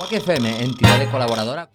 Quack FM, entidade colaboradora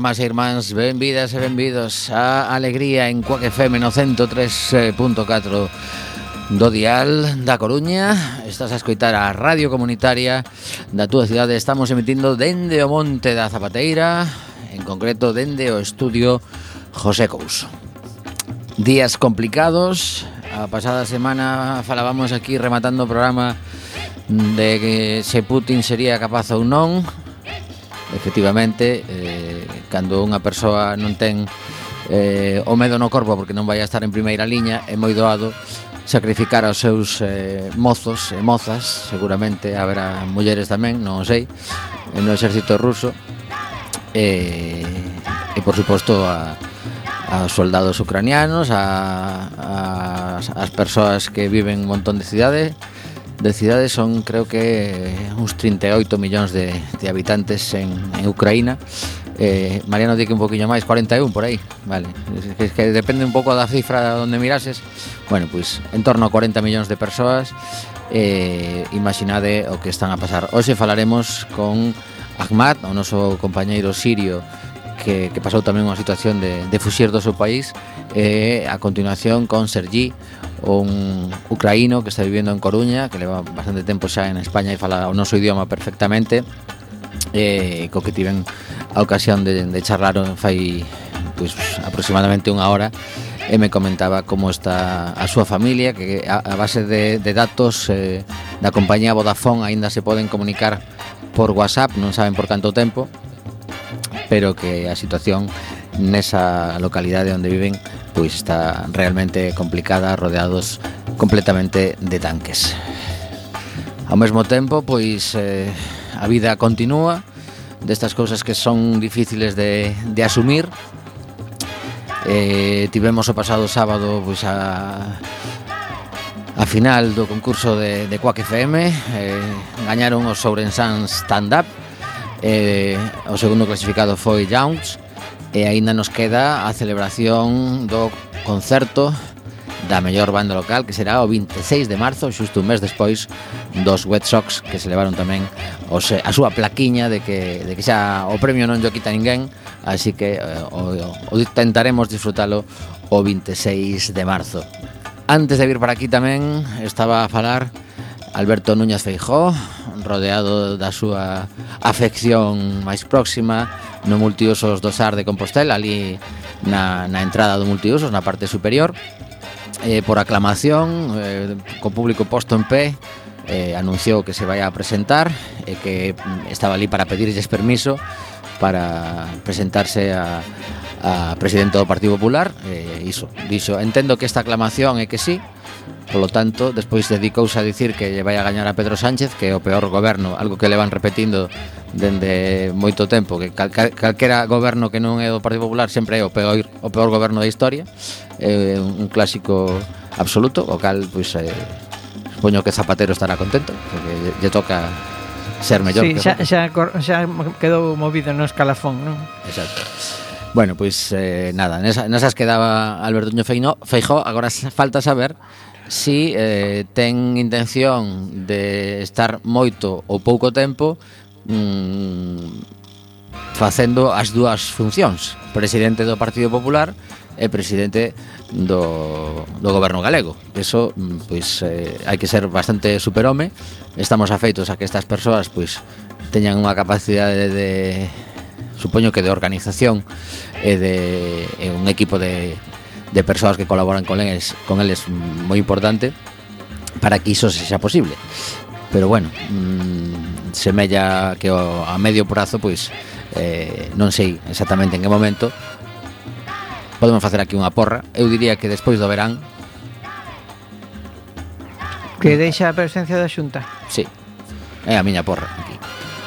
irmás e irmáns, benvidas e benvidos a Alegría en Cuac FM no 103.4 eh, do Dial da Coruña. Estás a escoitar a Radio Comunitaria da túa cidade. Estamos emitindo dende o Monte da Zapateira, en concreto dende o estudio José Couso. Días complicados. A pasada semana falábamos aquí rematando o programa de que se Putin sería capaz ou non efectivamente eh, cando unha persoa non ten eh, o medo no corpo porque non vai a estar en primeira liña é moi doado sacrificar aos seus eh, mozos e mozas. Seguramente haberá mulleres tamén non sei no exército ruso. E, e por suposto a, a soldados ucranianos a, a as persoas que viven un montón de cidades de cidades son creo que uns 38 millóns de, de habitantes en, en Ucraína. Eh, Mariano di que un poquinho máis, 41 por aí. Vale, es que, es que depende un pouco da cifra onde mirases. Bueno, pois en torno a 40 millóns de persoas eh, imaginade o que están a pasar. Hoxe falaremos con Ahmad, o noso compañeiro sirio que, que pasou tamén unha situación de, de fuxir do seu país Eh, a continuación con Sergi, un ucraíno que está vivindo en Coruña, que leva bastante tempo xa en España e fala o noso idioma perfectamente, eh, co que tiven a ocasión de, de charlar fai pues, aproximadamente unha hora e me comentaba como está a súa familia, que a, a base de, de datos eh, da compañía Vodafone aínda se poden comunicar por WhatsApp, non saben por canto tempo, pero que a situación nesa localidade onde viven pois está realmente complicada rodeados completamente de tanques. Ao mesmo tempo, pois eh, a vida continúa destas cousas que son difíciles de, de asumir. Eh, tivemos o pasado sábado pois a a final do concurso de, de Quack FM eh, gañaron os Sourensans Stand Up eh, o segundo clasificado foi Jones E aínda nos queda a celebración do concerto da mellor banda local que será o 26 de marzo, xusto un mes despois dos Wet Sox que se levaron tamén os, a súa plaquiña de que, de que xa o premio non lle quita ninguén. Así que eh, o, o, intentaremos disfrutalo o 26 de marzo. Antes de vir para aquí tamén estaba a falar Alberto Núñez Feijó rodeado da súa afección máis próxima no multiusos do SAR de Compostela ali na, na entrada do multiusos na parte superior. Eh, por aclamación eh, co público posto en pé eh, anunciou que se vai a presentar e que mm, estaba ali para pedirlles permiso para presentarse a, a presidente do Partido Popular. Eh, iso, dixo, entendo que esta aclamación é que sí Polo tanto, despois dedicouse a dicir que lle vai a gañar a Pedro Sánchez, que é o peor goberno, algo que le van repetindo dende moito tempo, que cal, cal, calquera goberno que non é do Partido Popular sempre é o peor, o peor goberno da historia, é un, un clásico absoluto, o cal, pois, eh, supoño que Zapatero estará contento, porque lle, lle toca ser mellor. Sí, que xa, xa, xa quedou movido no escalafón, non? Exacto. Bueno, pois eh, nada, nesas, nesas quedaba Alberto Feijó, agora falta saber si eh, ten intención de estar moito ou pouco tempo mm, facendo as dúas funcións, presidente do Partido Popular e presidente do, do goberno galego. Eso, mm, pois, eh, hai que ser bastante superhome. Estamos afeitos a que estas persoas, pois, teñan unha capacidade de, de supoño que de organización e de e un equipo de de persoas que colaboran con eles, con eles moi importante para que iso sexa posible. Pero bueno, mmm, semella que o, a medio prazo pois eh, non sei exactamente en que momento podemos facer aquí unha porra. Eu diría que despois do verán que deixa a presencia da Xunta. Sí. É a miña porra aquí.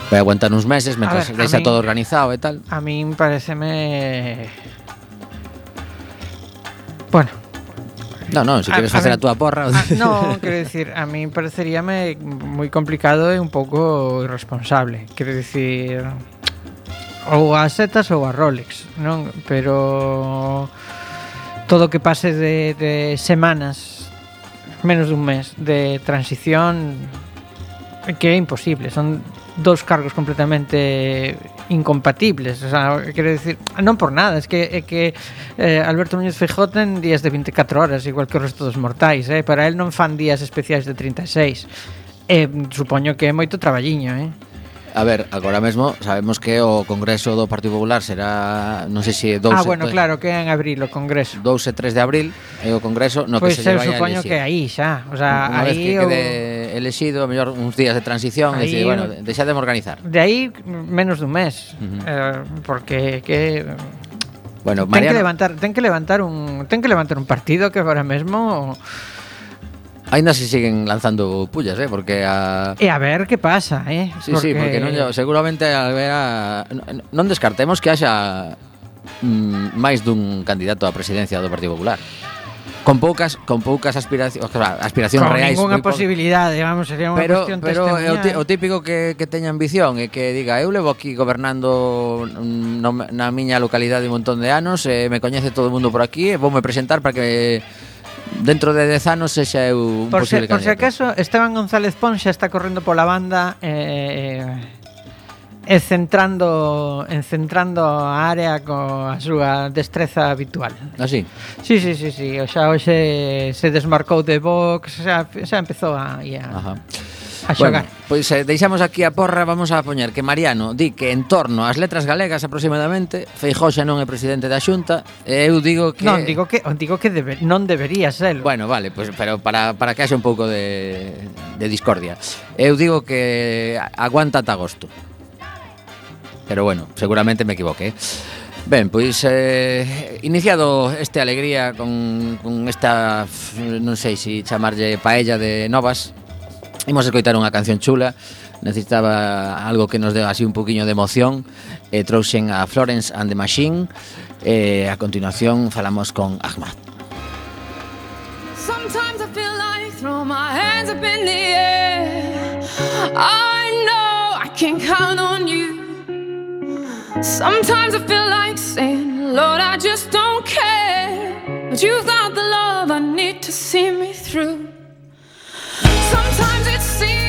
Vai aguantar uns meses mentras a deixa min, todo organizado e tal. A min pareceme Bueno, No, no, se A- queres a facer a, túa porra. No, quero dicir, a mí pareceríame moi complicado e un pouco irresponsable. Quero dicir, ou as setas ou a Rolex, non? Pero todo o que pase de, de semanas, menos dun mes, de transición que é imposible, son dos cargos completamente incompatibles, o sea, quero decir, non por nada, es que é que eh, Alberto Núñez Feijóo ten días de 24 horas, igual que o resto dos mortais, eh? para el non fan días especiais de 36. Eh, supoño que é moito traballiño, eh? A ver, agora mesmo sabemos que o Congreso do Partido Popular será, non sei se 2 Ah, bueno, claro, que é en abril o Congreso. 2 e 3 de abril é o Congreso no pois que se lleva Pois supoño que aí xa, o sea, Una aí que quede... o elexido mellor uns días de transición aí, dicir, bueno, deixademe organizar. De aí menos dun mes, uh -huh. eh, porque que Bueno, Mariano... ten que levantar, ten que levantar un ten que levantar un partido que agora mesmo Ainda se siguen lanzando pullas, eh, porque a E a ver que pasa, eh. Sí, porque... sí, porque non seguramente a ver a non descartemos que haxa mm, máis dun candidato á presidencia do Partido Popular con poucas con poucas aspiracións, claro, aspiracións con reais, ninguna posibilidade, vamos, sería unha pero, cuestión Pero é o típico que, que teña ambición e que diga, eu levo aquí gobernando no, na miña localidade un montón de anos, e me coñece todo o mundo por aquí, e voume presentar para que dentro de 10 anos sexa eu un por posible se, candidato. Por se acaso, Esteban González Pons xa está correndo pola banda eh, eh E centrando en centrando a área coa súa destreza habitual. Ah, Así. Sí, sí, sí, sí, o xa hoxe se desmarcou de box, xa, xa empezou a, a Ajá. A xogar. Bueno, pois eh, deixamos aquí a porra, vamos a poñer que Mariano di que en torno ás letras galegas aproximadamente, Feijó xa non é presidente da Xunta, e eu digo que Non, digo que digo que debe, non debería ser. Bueno, vale, pois pero para para que haxa un pouco de de discordia. Eu digo que aguanta ata agosto. Pero bueno, seguramente me equivoqué. ¿eh? Ben, pois eh, iniciado este alegría con, con esta, non sei se chamarlle paella de novas Imos escoitar unha canción chula. Necesitaba algo que nos dé así un poquinho de emoción eh, Trouxen a Florence and the Machine eh, A continuación falamos con Ahmad. Sometimes I feel like throw my hands up in the air. I know I can count on you. Sometimes I feel like saying, Lord, I just don't care. But you've got the love I need to see me through. Sometimes it seems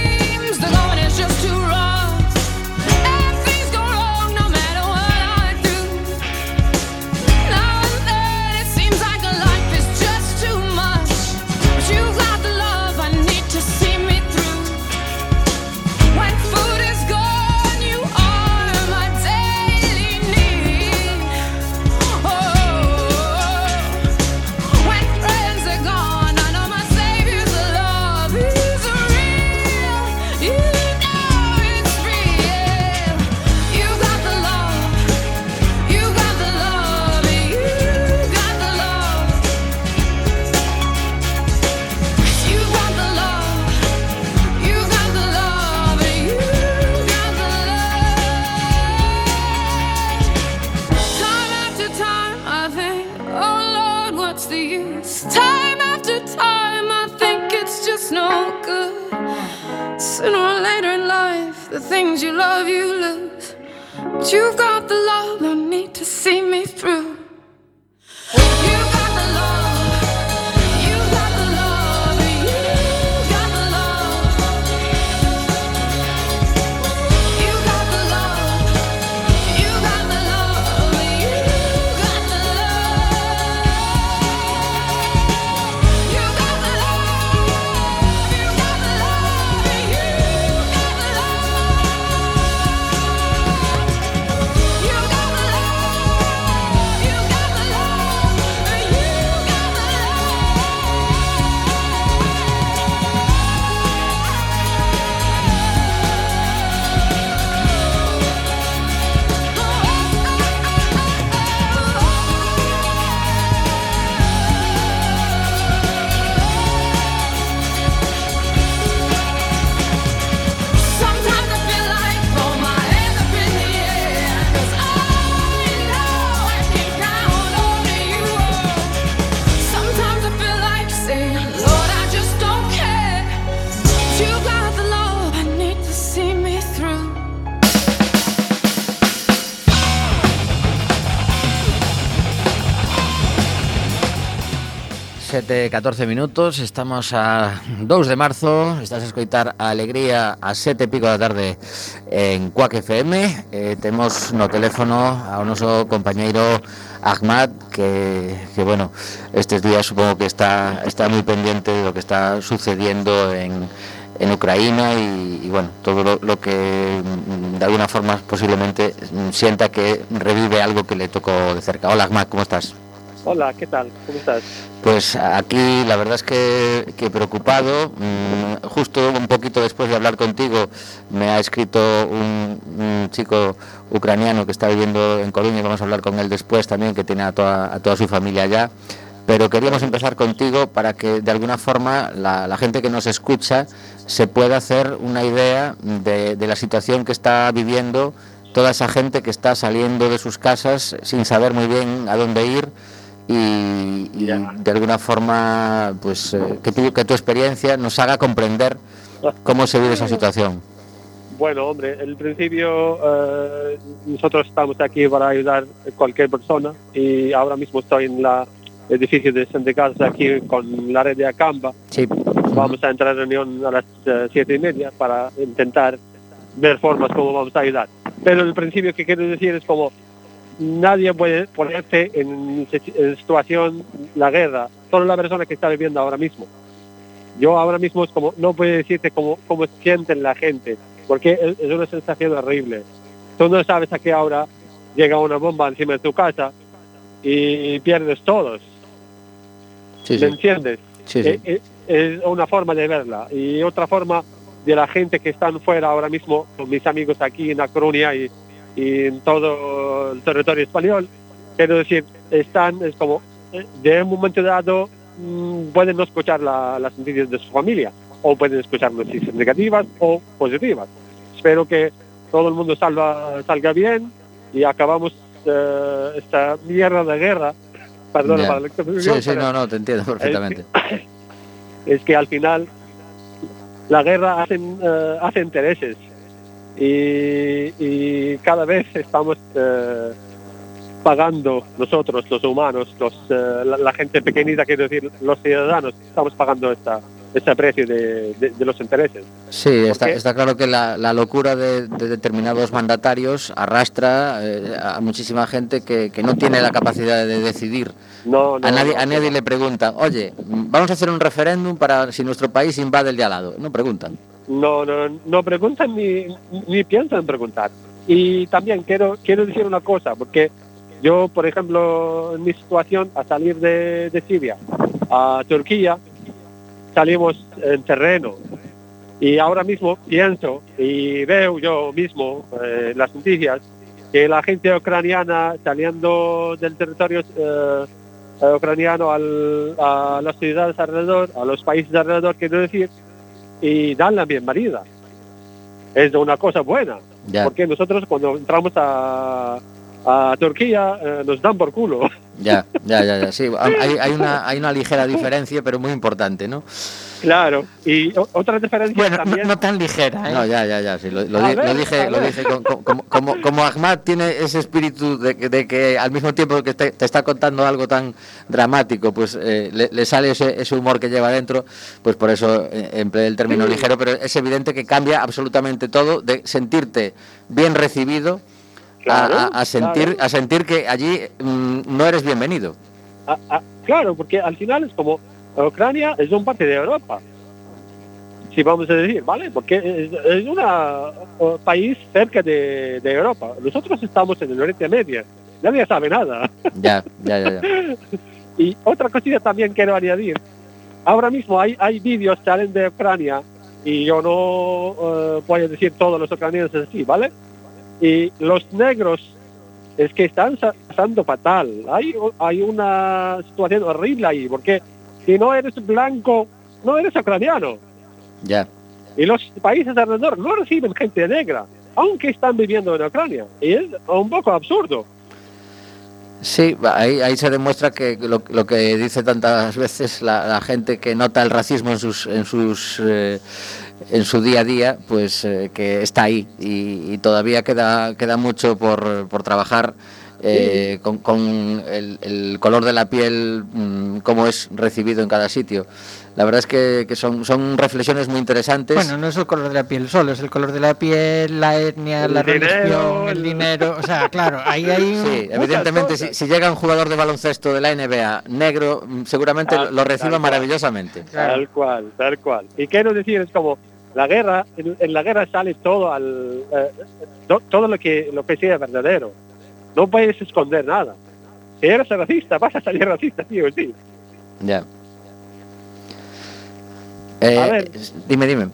the things you love, you lose. But you've got the love I need to see me through. 7, 14 minutos, estamos a 2 de marzo, estás a escoitar a Alegría a 7 e pico da tarde en Cuac FM eh, no teléfono ao noso compañeiro Ahmad que, que bueno, estes días supongo que está, está moi pendiente do que está sucediendo en, en Ucrania y, y, bueno, todo lo, lo que mm, de alguna forma posiblemente mm, sienta que revive algo que le tocó de cerca. Hola Ahmad, ¿cómo estás? Hola, ¿qué tal? ¿Cómo estás? Pues aquí la verdad es que, preocupado. Mm, Justo un poquito después de hablar contigo me ha escrito un, chico ucraniano que está viviendo en Coruña vamos a hablar con él después también, que tiene a toda, su familia allá. Pero queríamos empezar contigo para que de alguna forma la, gente que nos escucha se pueda hacer una idea de, de la situación que está viviendo toda esa gente que está saliendo de sus casas sin saber muy bien a dónde ir y, y de alguna forma, pues eh, que, tu, que tu experiencia nos haga comprender cómo se vive esa situación. Bueno, hombre, el principio eh, nosotros estamos aquí para ayudar a cualquier persona y ahora mismo estoy en la edificio de sindicatos aquí con la red de Acamba. Sí, Vamos a entrar en reunión a las eh, siete y media para intentar ver formas como vamos a ayudar. Pero el principio que quiero decir es como nadie puede ponerse en, situ- en situación la guerra, solo la persona que está viviendo ahora mismo. Yo ahora mismo es como, no puedo decirte cómo, cómo sienten la gente, porque es, es una sensación horrible. Tú no sabes a qué hora llega una bomba encima de tu casa y pierdes todos, sí, ¿me sí. entiendes? sí, sí. Eh, eh, es una forma de verla. Y otra forma de la gente que están fuera ahora mismo, con mis amigos aquí en La Coruña y, y en todo el territorio español, quiero decir, están, es como, de un momento dado, mm, pueden no escuchar la- las noticias de su familia, o pueden escuchar noticias negativas o positivas. Espero que todo el mundo salva, salga bien y acabamos eh, esta mierda de guerra. Perdona Ya. para la expresión, Sí, sí, pero- no, no, te entiendo perfectamente. es que al final la guerra hace, eh, hace intereses y, y cada vez estamos eh, pagando nosotros, los humanos, los, eh, la, la gente pequeñita, quiero decir, los ciudadanos, estamos pagando esta, este precio de, de- de los intereses. Sí, está, está claro que la, la locura de, de determinados mandatarios arrastra eh, a muchísima gente que, que no tiene la capacidad de decidir. No, no, A nadie, no, a nadie le preguntan, oye, vamos a hacer un referéndum para si nuestro país invade el de al lado. No preguntan. No, no, no preguntan ni, ni piensan preguntar. Y también quiero, quiero decir una cosa, porque yo, por ejemplo, en mi situación, a salir de, de Siria a Turquía, salimos en terreno. Y ahora mismo pienso y veo yo mismo eh, las noticias que la gente ucraniana saliendo del territorio eh, eh, ucraniano al- a las ciudades alrededor, a los países alrededor, quiero decir, y dan la bienvenida. Es una cosa buena, porque nosotros cuando entramos a, a Turquía eh, nos dan por culo. ya, ya, ya, ya. Sí, hay, hay una, hay una ligera diferencia, pero muy importante, ¿no? Claro, y otra diferencia Bueno, no, también... no tan ligera, ¿eh? No, ya, ya, ya. Sí, lo, lo di- ver, lo dije, lo dije. co- co- Como, como, como Ahmad tiene ese espíritu de, que- de que al mismo tiempo que te, te está contando algo tan dramático, pues eh, le, le sale ese, ese humor que lleva dentro, pues por eso eh, empleé el término ligero, pero es evidente que cambia absolutamente todo de sentirte bien recibido Claro, a, a sentir, claro. a sentir que allí mm, no eres bienvenido. a- a- claro, porque al final es como Ucrania es un parte de Europa. Si vamos a decir, ¿vale? Porque es, es un país cerca de, de Europa. Nosotros estamos en el Oriente Medio. Nadie sabe nada. Ya, ya, ya. ya. Y otra cosilla también quiero añadir. Ahora mismo hay, hay vídeos salen de Ucrania y yo no eh, voy a decir todos los ucranianos así, ¿vale? Y los negros es que están sa- pasando fatal. Hay, hay una situación horrible ahí, porque si no eres blanco, no eres ucraniano. ya. Y los países alrededor no reciben gente negra, aunque están viviendo en Ucrania. Y es un poco absurdo. Sí, ahí, ahí se demuestra que lo, lo que dice tantas veces la, la gente que nota el racismo en sus en sus eh, en su día a día, pues eh, que está ahí y, y todavía queda queda mucho por, por trabajar eh, con, con el, el color de la piel, mm, cómo es recibido en cada sitio. La verdad es que, que son, son reflexiones muy interesantes. Bueno, no es el color de la piel solo, es el color de la piel, la etnia, El la dinero, religión, el dinero. O sea, claro, ahí hay. un- Sí, evidentemente, si, si llega un jugador de baloncesto de la NBA negro, mm, seguramente Ah, lo- reciba tal cual. maravillosamente. Claro. Tal cual, tal cual. Y quiero decir, es como la guerra, en, en la guerra sale todo al eh, to- todo lo que lo que sea verdadero. No puedes esconder nada. Si eres racista, vas a salir racista, tío, sí. Ya. Eh, A ver. Dime, dime.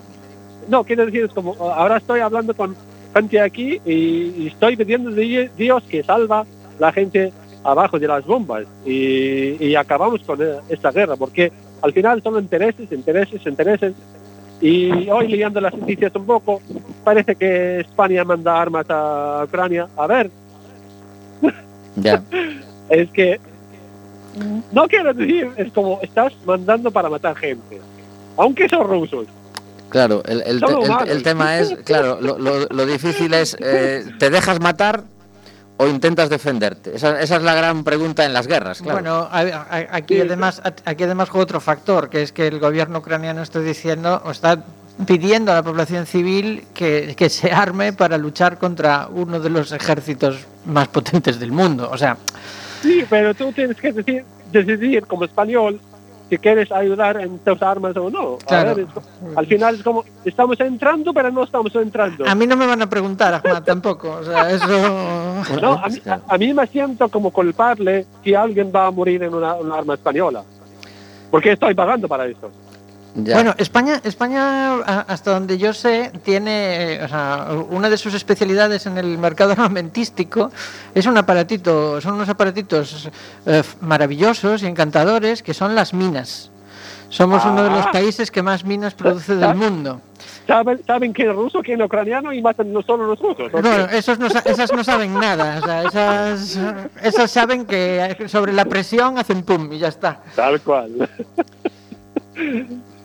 No, quiero decir, es como ahora estoy hablando con gente aquí y, y estoy pidiendo de Dios que salva la gente abajo de las bombas y, y acabamos con eh, esta guerra, porque al final son intereses, intereses, intereses. Y hoy leyendo las noticias un poco, parece que España manda armas a Ucrania. A ver, Ya. es que no quiero decir, es como estás mandando para matar gente. Aunque son rusos. Claro, el, el, te- el- el tema es, claro, lo, lo- lo difícil es, eh, ¿te dejas matar o intentas defenderte? Esa, esa es la gran pregunta en las guerras, claro. Bueno, a- a- aquí además, aquí además juega otro factor, que es que el gobierno ucraniano está diciendo, o está pidiendo a la población civil que, que se arme para luchar contra uno de los ejércitos más potentes del mundo. O sea, Sí, pero tú tienes que decir, decidir como español si quieres ayudar en tus armas o no. A Claro. ver, es co- al final es como, estamos entrando, pero no estamos entrando. a mí no me van a preguntar, Ahmad, tampoco. O sea, eso... No, a mí, a, a mí me siento como culpable si alguien va a morir en una, una arma española. Porque estoy pagando para eso. Ya. Bueno, España, España, hasta donde yo sé, tiene, o sea, una de sus especialidades en el mercado armamentístico es un aparatito, son unos aparatitos eh, maravillosos y encantadores que son las minas. Somos uno de los Ah. países que más minas produce del mundo. ¿Saben, saben quién es ruso, quién es ucraniano y matan no solo los rusos? ¿o qué? Bueno, esos no, sa- esas no saben nada, o sea, esas, esas saben que sobre la presión hacen pum y ya está. Tal cual.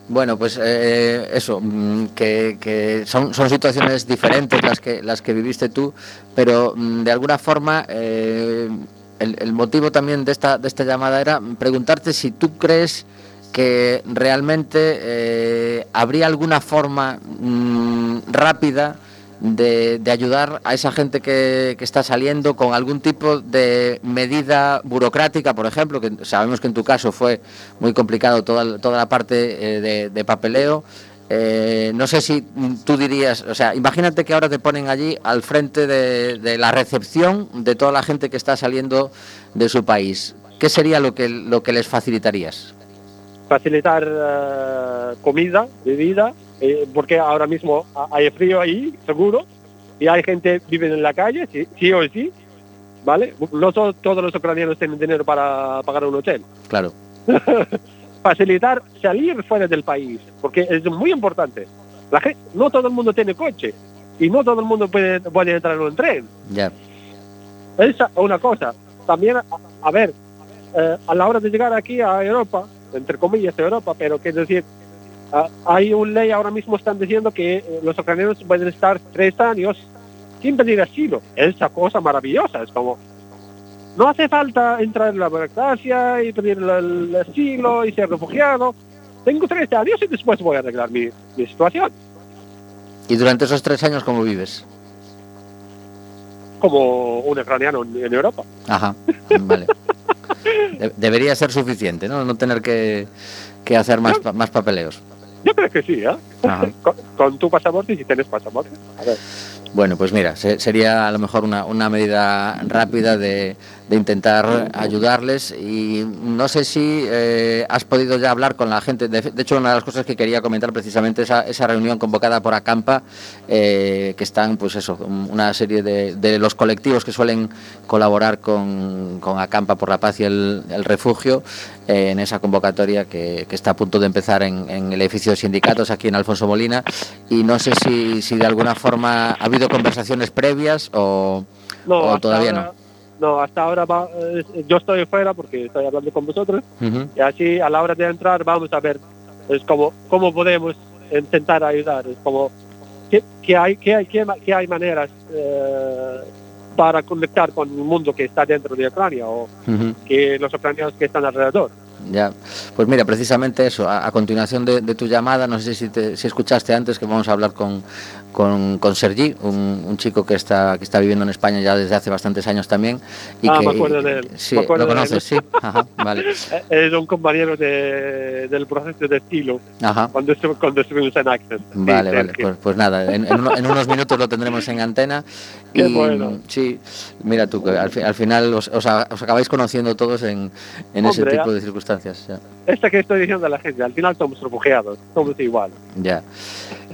Bueno, pues eh, eso, mm, que, que son, situaciones diferentes las que, las que viviste tú, pero mm, de alguna forma eh, el, el motivo también de esta, de esta llamada era preguntarte si tú crees que realmente eh, habría alguna forma mm, rápida de, de ayudar a esa gente que, que está saliendo con algún tipo de medida burocrática, por ejemplo, que sabemos que en tu caso fue muy complicado toda, toda la parte eh, de, papeleo. Eh, no sé si tú dirías, o sea, imagínate que ahora te ponen allí al frente de, de la recepción de toda la gente que está saliendo de su país. ¿Qué sería lo que, lo que les facilitarías? Facilitar eh, comida, bebida, eh, porque ahora mismo ha- hay frío ahí, seguro, y hay gente que vive en la calle, sí, sí o sí, ¿vale? No to- todos los ucranianos tienen dinero para pagar un hotel. Claro. Facilitar salir fuera del país, porque es muy importante. La gente, no todo el mundo tiene coche y no todo el mundo puede, puede entrar en un tren. Ya. Esa es una cosa. También, a, a ver, eh, a la hora de llegar aquí a Europa, entre comillas Europa, pero quiero decir, hay una ley ahora mismo están diciendo que eh, los ucranianos pueden estar tres años sin pedir asilo. Esa cosa maravillosa, es como, no hace falta entrar en la burocracia y pedir el, asilo y ser refugiado. Tengo tres años y después voy a arreglar mi, mi situación. ¿Y durante esos tres años cómo vives? Como un ucraniano en, Europa. Ajá, vale. De- debería ser suficiente, ¿no? No tener que, que hacer más, pa- más papeleos. Yo creo que sí, ¿eh? Con, con tu pasaporte, si tienes pasaporte. A ver. Bueno, pues mira, se- sería a lo mejor una, una medida rápida de, de intentar ayudarles y no sé si eh, has podido ya hablar con la gente. De, de hecho, una de las cosas que quería comentar precisamente esa, esa reunión convocada por Acampa, eh, que están, pues eso, una serie de, de los colectivos que suelen colaborar con, con Acampa por la Paz y el, el Refugio eh, en esa convocatoria que, que está a punto de empezar en, en el edificio de sindicatos aquí en Alfonso Molina y no sé si, si de alguna forma ha habido conversaciones previas o, No, o hasta todavía ahora, no. Hasta ahora va, yo estoy fuera porque estoy hablando con vosotros no. Ujú. y así a la hora de entrar vamos a ver es como cómo podemos intentar ayudar, es como que, que hay que hay que, que hay maneras eh, para conectar con el mundo que está dentro de Ucrania o Ujú. que los ucranianos que están alrededor. Ya, pues mira, precisamente eso, a, a continuación de, de tu llamada, no sé si, te- si escuchaste antes que vamos a hablar con, con, con Sergi, un, un chico que está, que está viviendo en España ya desde hace bastantes años también. Y Ah, que, me acuerdo de él, Sí, lo conoces, sí. Ajá, vale. Es un compañero de, del proceso de estilo Ajá. cuando, estu- cuando estuvimos en Access. Sí, Vale, vale, Sergio. pues, pues nada, en, en uno- en unos minutos lo tendremos en antena. Qué y bueno. sí, mira tú, que al, al final os, os os acabáis conociendo todos en, en ese Hombre, tipo ya. de circunstancias. Ya. Esta que estoy diciendo a la gente, al final somos refugiados, somos igual. ya.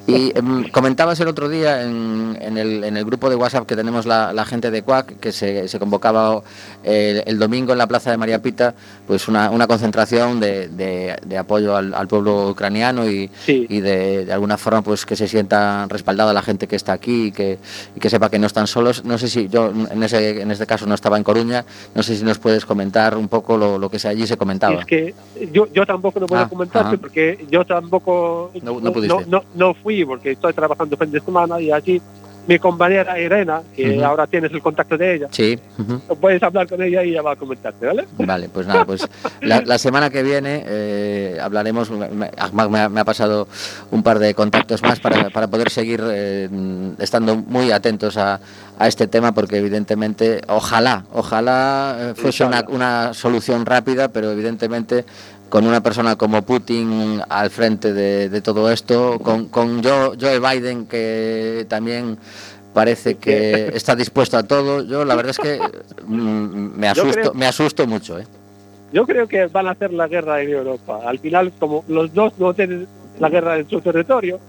Y em, comentabas el otro día en, en el, en el grupo de WhatsApp que tenemos la, la gente de CUAC que se, se convocaba el, el domingo en la plaza de María Pita pues una, una concentración de, de- de apoyo al, al pueblo ucraniano y, Sí. y de, de alguna forma pues que se sienta respaldada la gente que está aquí y que, y que sepa que no están solos. No sé si yo en ese, en este caso no estaba en Coruña, no sé si nos puedes comentar un poco lo, lo que se- allí se comentaba. Es que yo, yo tampoco no puedo Ah, comentarte porque yo tampoco No- no pudiste. no, no fui porque estoy trabajando fin de semana y allí mi compañera Irena, que Ujú. ahora tienes el contacto de ella, Sí. ujú. puedes hablar con ella y ella va a comentarte, ¿vale? Vale, pues nada, pues la, la semana que viene eh, hablaremos, Ahmad me ha, me ha pasado un par de contactos más para, para poder seguir eh, estando muy atentos a, a este tema porque evidentemente, ojalá, ojalá eh, fuese una, una solución rápida, pero evidentemente con una persona como Putin al frente de, de todo esto, con, con Joe, Joe Biden que también parece que está dispuesto a todo, yo la verdad es que mm, me Yo asusto, creo- me asusto mucho, ¿eh? Yo creo que van a hacer la guerra en Europa. Al final, como los dos no tienen la guerra en su territorio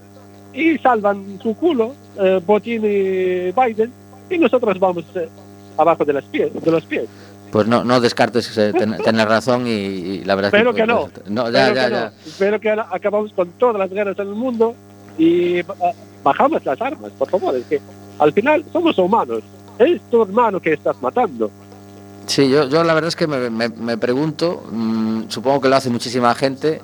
y salvan su culo, eh, Putin y Biden, y nosotros vamos eh, abajo de, las pies, de los pies. Pues no, no descartes ten- tener razón y, y la verdad es Pero que... que no. no, ya, Pero ya, que ya. no. Pero que ahora acabamos con todas las guerras en el mundo y eh, bajamos las armas, por favor. Es que al final somos humanos. Es tu hermano que estás matando. Sí, yo, yo la verdad es que me, me- me pregunto, mm, supongo que lo hace muchísima gente,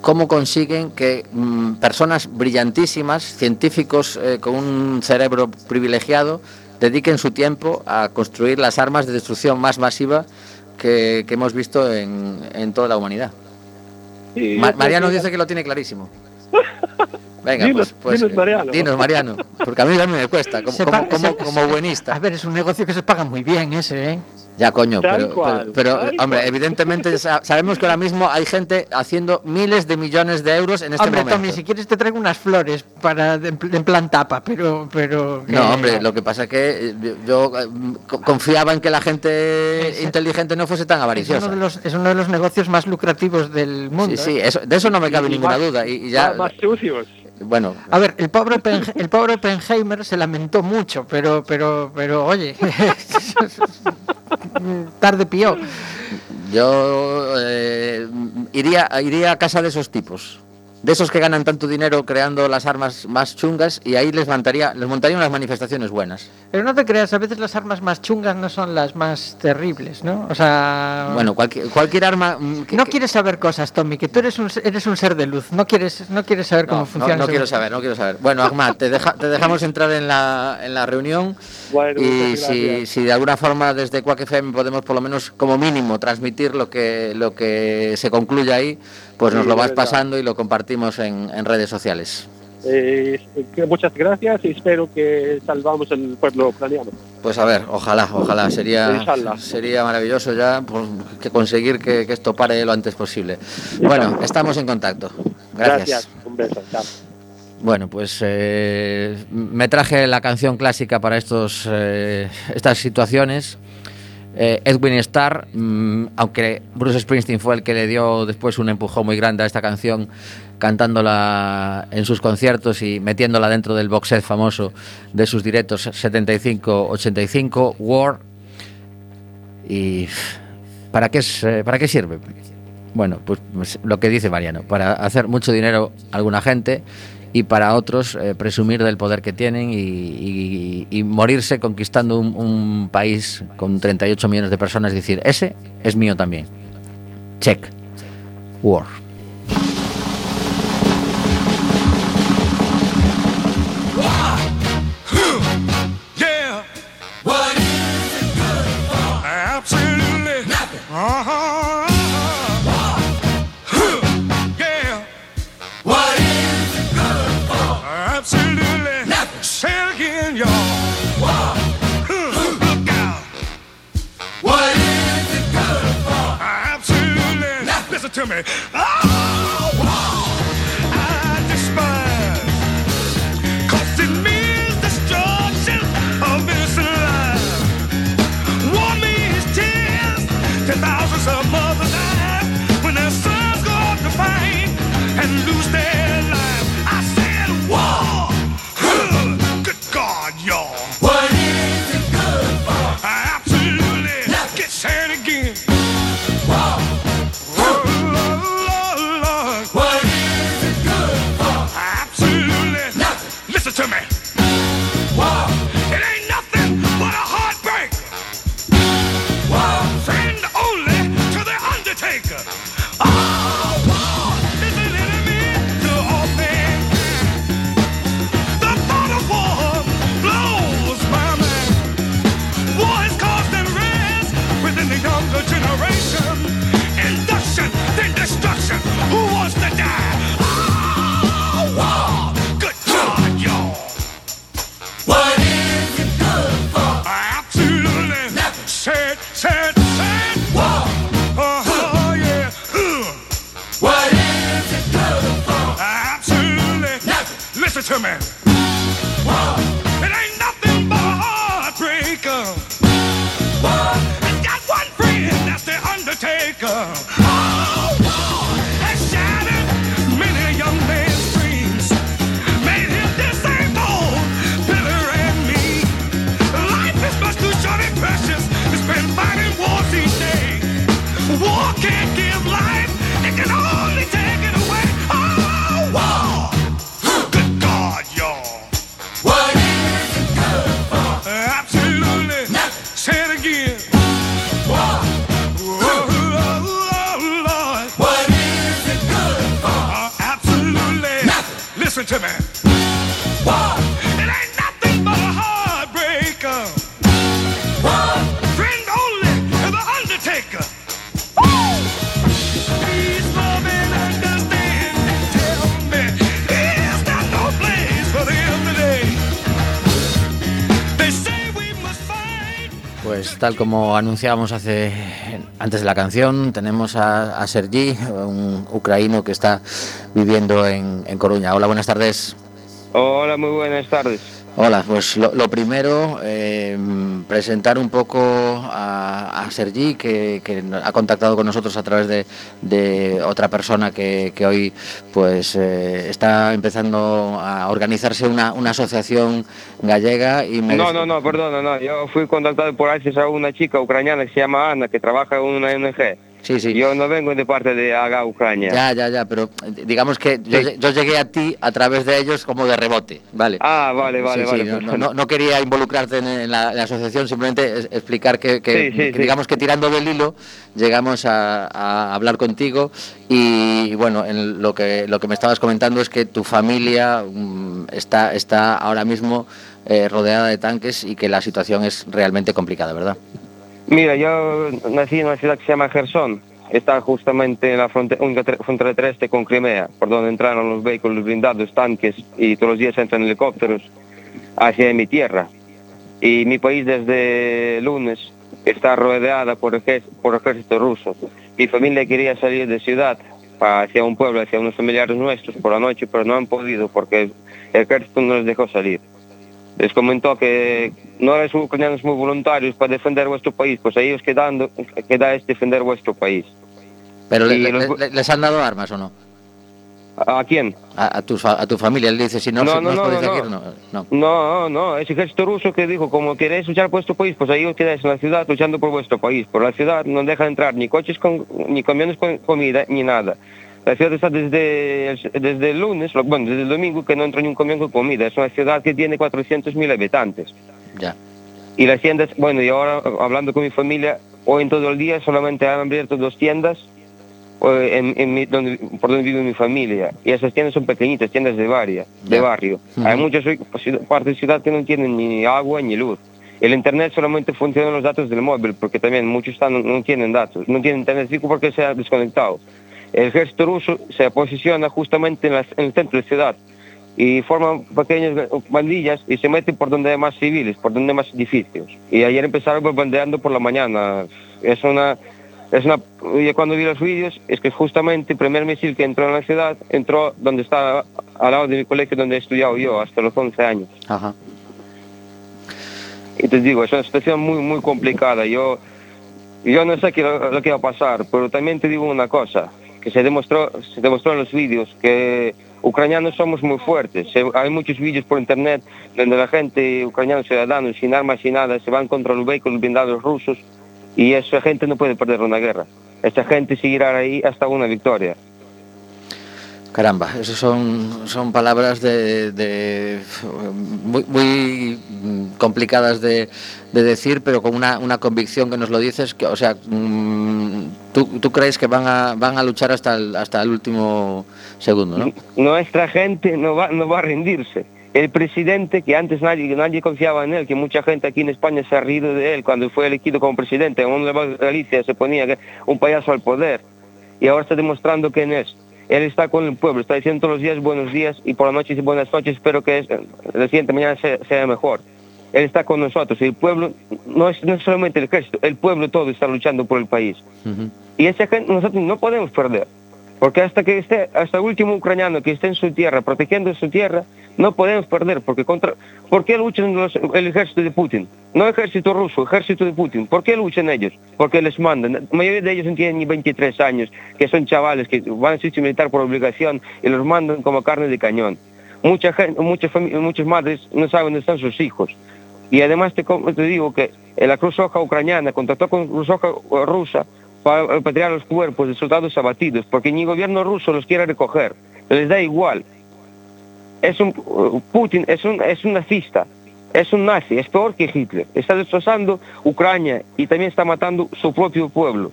cómo consiguen que mm, personas brillantísimas, científicos eh, con un cerebro privilegiado, dediquen su tiempo a construir las armas de destrucción más masiva que, que hemos visto en, en toda la humanidad. Ma- Mariano dice que lo tiene clarísimo. Venga, Dinos- pues, pues, dinos, Mariano. dinos, Mariano, porque a mí también me cuesta, como, como, como, buenista. A ver, es un negocio que se paga muy bien ese, ¿eh? Ya, coño, Tal pero, cual, pero, pero, tal hombre, cual. evidentemente sa- sabemos que ahora mismo hay gente haciendo miles de millones de euros en este hombre, momento. Tommy, si quieres te traigo unas flores para en plan tapa, pero... pero que- No, hombre, lo que pasa es que eh, yo eh, co- confiaba en que la gente inteligente no fuese tan es uno, avariciosa. de los, es uno de los negocios más lucrativos del mundo. Sí, sí, ¿eh? eso- de eso no me cabe Y ninguna más- duda. Y, ya, más, más sucios. bueno, A ver, el pobre, Oppen- el pobre Oppenheimer se lamentó mucho, pero, pero, pero, oye, tarde pío. yo eh, iría, iría a casa de esos tipos. De esos que ganan tanto dinero creando las armas más chungas y ahí les montaría, les montaría unas manifestaciones buenas. Pero no te creas, a veces las armas más chungas no son las más terribles, ¿no? O sea... Bueno, cualquier, cualquier arma... mm, que- no que- quieres saber cosas, Tommy, que tú eres un, eres un ser de luz. No quieres, no quieres saber cómo No, funciona. no, no quiero saber, no quiero saber. Bueno, Ahmad, te, deja- te dejamos entrar en la, en la reunión Bueno, y si, si de alguna forma desde Quack FM podemos por lo menos como mínimo transmitir lo que, lo que se concluye ahí, pues nos Sí, lo vas pasando y lo compartimos en, en redes sociales. Eh, muchas gracias y espero que salvamos el pueblo ucraniano. Pues a ver, ojalá, ojalá, sería, Inshallah. sería maravilloso ya pues, que conseguir que, que esto pare lo antes posible. Bueno, estamos en contacto. Gracias. Un beso. Chao. Bueno, pues eh, me traje la canción clásica para estos, eh, estas situaciones. Eh, Edwin Starr, mm, aunque Bruce Springsteen fue el que le dio después un empujón muy grande a esta canción, cantándola en sus conciertos y metiéndola dentro del box set famoso de sus directos 75-85, War. ¿Y para qué, es, eh, para qué sirve? Bueno, pues, pues lo que dice Mariano, para hacer mucho dinero a alguna gente y para otros eh, presumir del poder que tienen y, morirse conquistando un, un país con 38 millones de personas y decir, ese es mío también. Check. War. To me. Oh, tal como anunciábamos hace antes de la canción, tenemos a, a Sergi, un ucraíno que está viviendo en, en Coruña. Hola, buenas tardes. Hola, muy buenas tardes. Hola, pues lo, lo primero, eh, presentar un poco a, a Sergi, que, que ha contactado con nosotros a través de, de otra persona que, que hoy pues eh, está empezando a organizarse una, una asociación gallega y me No, no, no, perdona, no. Yo fui contactado por a una chica ucraniana que se llama Ana, que trabaja en una ONG. Sí, sí. Yo no vengo de parte de AGA Ucrania. Ya, ya, ya, pero eh, digamos que yo, Sí. yo llegué a ti a través de ellos como de rebote, ¿vale? Ah, vale, vale, Sí, vale. sí, no, perfecto. no- no quería involucrarte en, la, en la asociación, simplemente explicar que, digamos que tirando del hilo llegamos a, a hablar contigo y, bueno, en lo que lo que me estabas comentando es que tu familia mm, está está ahora mismo eh, rodeada de tanques y que la situación es realmente complicada, ¿verdad? Mira, yo nací en una ciudad que se llama Gerson. Está justamente en la fronte- única tre- frontera terrestre con Crimea, por donde entraron los vehículos blindados, tanques y todos los días entran helicópteros hacia mi tierra. Y mi país desde lunes está rodeada por, ejé- por ejército ruso. Mi familia quería salir de ciudad hacia un pueblo, hacia unos familiares nuestros por la noche, pero no han podido porque el ejército no les dejó salir. Les comentó que no eres ucranianos muy voluntarios para defender vuestro país, pues a ellos quedando, queda es defender vuestro país. Pero le- los- les han dado armas o no? ¿A, quién? A, a tu, a tu familia, él dice, si no, No, si no, os no, podéis no, no. no. No, no, es ejército ruso que dijo, como queréis luchar por vuestro país, pues ahí os quedáis en la ciudad luchando por vuestro país. Por la ciudad no deja entrar ni coches con, ni camiones con comida, ni nada. La ciudad está desde el, desde el lunes, bueno, desde el domingo que no entra ni un camión con comida. Es una ciudad que tiene 400.000 habitantes. Ya. Y las tiendas, bueno, y ahora hablando con mi familia, hoy en todo el día solamente han abierto dos tiendas eh, en, en mi- donde, por donde vive mi familia. Y esas tiendas son pequeñitas, tiendas de, varia, de barrio. Hay muchas ciudad- partes de ciudad que no tienen ni agua ni luz. El internet solamente funciona en los datos del móvil, porque también muchos están, no tienen datos, no tienen internet fijo porque se ha desconectado. El ejército ruso se posiciona justamente en, el centro de la ciudad y forman pequeñas bandillas y se meten por donde hay más civiles, por donde hay más edificios. Y ayer empezaron bombardeando por la mañana. Es una, es una, yo cuando vi los vídeos es que justamente el primer misil que entró en la ciudad entró donde está al lado de mi colegio donde he estudiado yo hasta los 11 años. Ajá. Y te digo, es una situación muy, muy complicada. Yo, yo no sé qué lo, lo que va a pasar, pero también te digo una cosa, que se demostró, se demostró en los vídeos que ucranianos somos muy fuertes. Se, hay muchos vídeos por internet donde la gente, ucranianos ciudadanos, sin armas y nada, se van contra los vehículos blindados rusos y esa gente no puede perder una guerra. Esa gente seguirá ahí hasta una victoria. Caramba, esas son, son palabras de, de- muy, muy complicadas de, de decir, pero con una, una convicción que nos lo dices, que, o sea, mm, ¿Tú, tú crees que van a, van a luchar hasta el, hasta el último segundo, no? Nuestra gente no va, no va a rendirse. El presidente, que antes nadie, nadie confiaba en él, que mucha gente aquí en España se ha reído de él cuando fue elegido como presidente, en una Galicia se ponía un payaso al poder, y ahora está demostrando quién es. Él está con el pueblo, está diciendo todos los días buenos días y por la noche dice buenas noches, espero que es- la siguiente mañana sea, sea mejor. Él está con nosotros, y el pueblo, no es, no es solamente el ejército, el pueblo todo está luchando por el país. Y esa gente nosotros no podemos perder. Porque hasta que esté, hasta el último ucraniano que esté en su tierra, protegiendo su tierra, no podemos perder. Porque contra, ¿Por qué luchan el ejército de Putin? No ejército ruso, ejército de Putin. ¿Por qué luchan ellos? Porque les mandan. La mayoría de ellos no tienen ni 23 años, que son chavales que van a servicio militar por obligación y los mandan como carne de cañón. Mucha gente, muchas, muchas madres no saben dónde están sus hijos. Y además te, te digo que la Cruz Roja ucraniana contactó con Cruz Roja eh, rusa repatriar los cuerpos de soldados abatidos, porque ni el gobierno ruso los quiere recoger, les da igual. Es un uh, Putin es un es un nazista, es un nazi, es peor que Hitler. Está destrozando Ucrania y también está matando su propio pueblo.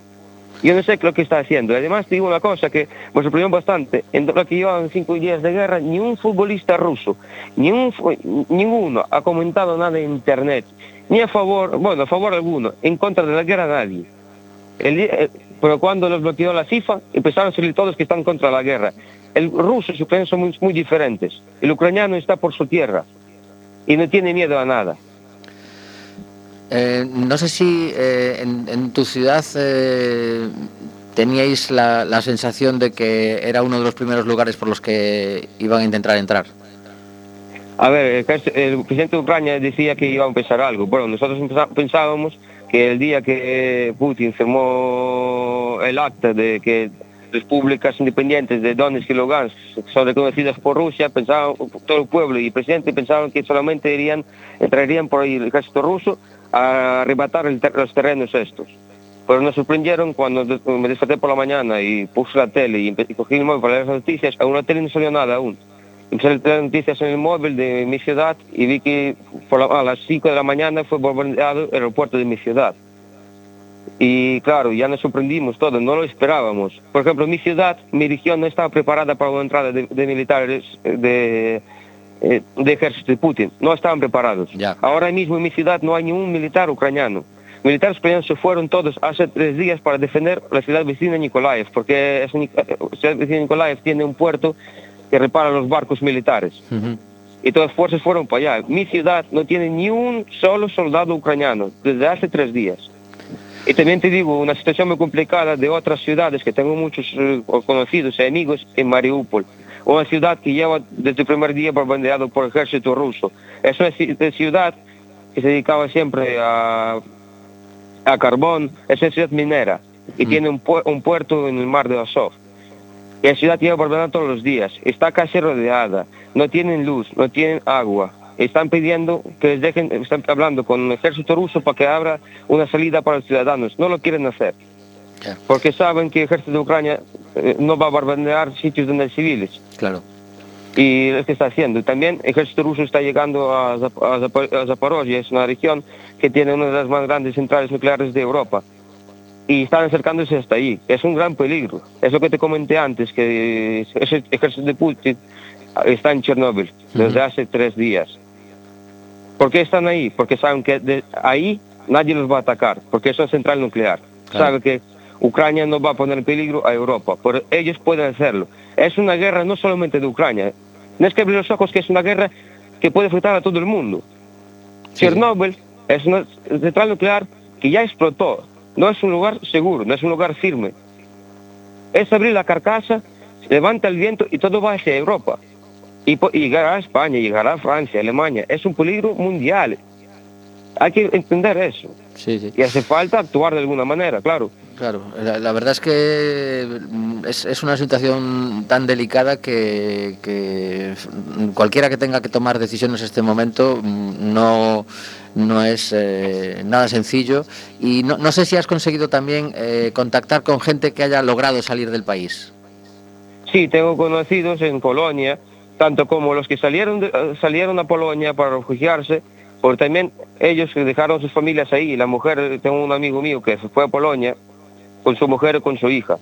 Yo no sé qué lo que está haciendo. Además, te digo una cosa que me sorprendió bastante. En lo que llevan cinco días de guerra, ni un futbolista ruso, ni un, ninguno ha comentado nada en Internet. Ni a favor, bueno, a favor alguno, en contra de la guerra nadie. El eh, pero cuando los bloqueó la FIFA, empezaron a salir todos que están contra la guerra. El ruso y el ucraniano son muy, muy diferentes. El ucraniano está por su tierra y no tiene miedo a nada. Eh, no sé si eh, en, en tu ciudad eh, teníais la, la sensación de que era uno de los primeros lugares por los que iban a intentar entrar. A ver, el, el presidente de Ucrania decía que iba a empezar algo. Bueno, nosotros pensábamos que el día que Putin firmó el acta de que repúblicas independientes de Donetsk y Lugansk son reconocidas por Rusia, pensaban todo el pueblo y el presidente pensaban que solamente irían, entrarían por ahí el ejército ruso a arrebatar los terrenos estos. Pero nos sorprendieron cuando me desperté por la mañana y puse la tele y, cogí el móvil para leer las noticias, a una tele no salió nada aún. Empecé a noticias en el móvil de mi ciudad y vi que por la- a las 5 de la mañana fue bombardeado el aeropuerto de mi ciudad. Y claro, ya nos sorprendimos todos, no lo esperábamos. Por ejemplo, mi ciudad, mi región no estaba preparada para una entrada de, de militares eh, de, eh, de ejército de Putin. No estaban preparados. Ya. Ahora mismo en mi ciudad no hay ni un militar ucraniano. Militares ucranianos se fueron todos hace tres días para defender la ciudad vecina Nikolaev, porque un- eh, la ciudad vecina Nikolaev tiene un puerto que repara los barcos militares y todas las fuerzas fueron para allá. Mi ciudad no tiene ni un solo soldado ucraniano desde hace tres días. Y también te digo, una situación muy complicada de otras ciudades que tengo muchos eh, conocidos y amigos en Mariupol. Una ciudad que lleva desde el primer día bombardeado por el ejército ruso. Es una ciudad que se dedicaba siempre a, a carbón, es una ciudad minera y tiene un, pu- un puerto en el mar de Azov. La ciudad lleva bombardeando todos los días. Está casi rodeada. No tienen luz, no tienen agua. Están pidiendo que les dejen, están hablando con el ejército ruso para que abra una salida para los ciudadanos. No lo quieren hacer. Porque saben que el ejército de Ucrania eh, no va a bombardear sitios donde hay civiles. Claro. Y es que está haciendo. También el ejército ruso está llegando a, Zap- a Zap- a Zaporozhye, es una región que tiene una de las más grandes centrales nucleares de Europa. Y están acercándose hasta ahí. Es un gran peligro. Es lo que te comenté antes, que ese ejército de Putin está en Chernóbil desde hace tres días. ¿Por qué están ahí? Porque saben que de ahí nadie los va a atacar, porque es una central nuclear. Claro. Saben que Ucrania no va a poner en peligro a Europa, pero ellos pueden hacerlo. Es una guerra no solamente de Ucrania. No es que abrir los ojos que es una guerra que puede afectar a todo el mundo. Chernóbil es una central nuclear que ya explotó. No es un lugar seguro, no es un lugar firme. Es abrir la carcasa, levanta el viento y todo va hacia Europa. Y, llegará a España, llegará a Francia, Alemania. Es un peligro mundial. Hay que entender eso. Sí, sí. Y hace falta actuar de alguna manera, claro. Claro, la, la verdad es que mm, es, es una situación tan delicada que, que cualquiera que tenga que tomar decisiones en este momento mm, no, no es eh, nada sencillo. Y no, no sé si has conseguido también eh, contactar con gente que haya logrado salir del país. Sí, tengo conocidos en Polonia, tanto como los que salieron, de- eh, salieron a Polonia para refugiarse, pero también ellos que dejaron sus familias ahí. La mujer, tengo un amigo mío que se fue a Polonia, con su mujer y con su hija.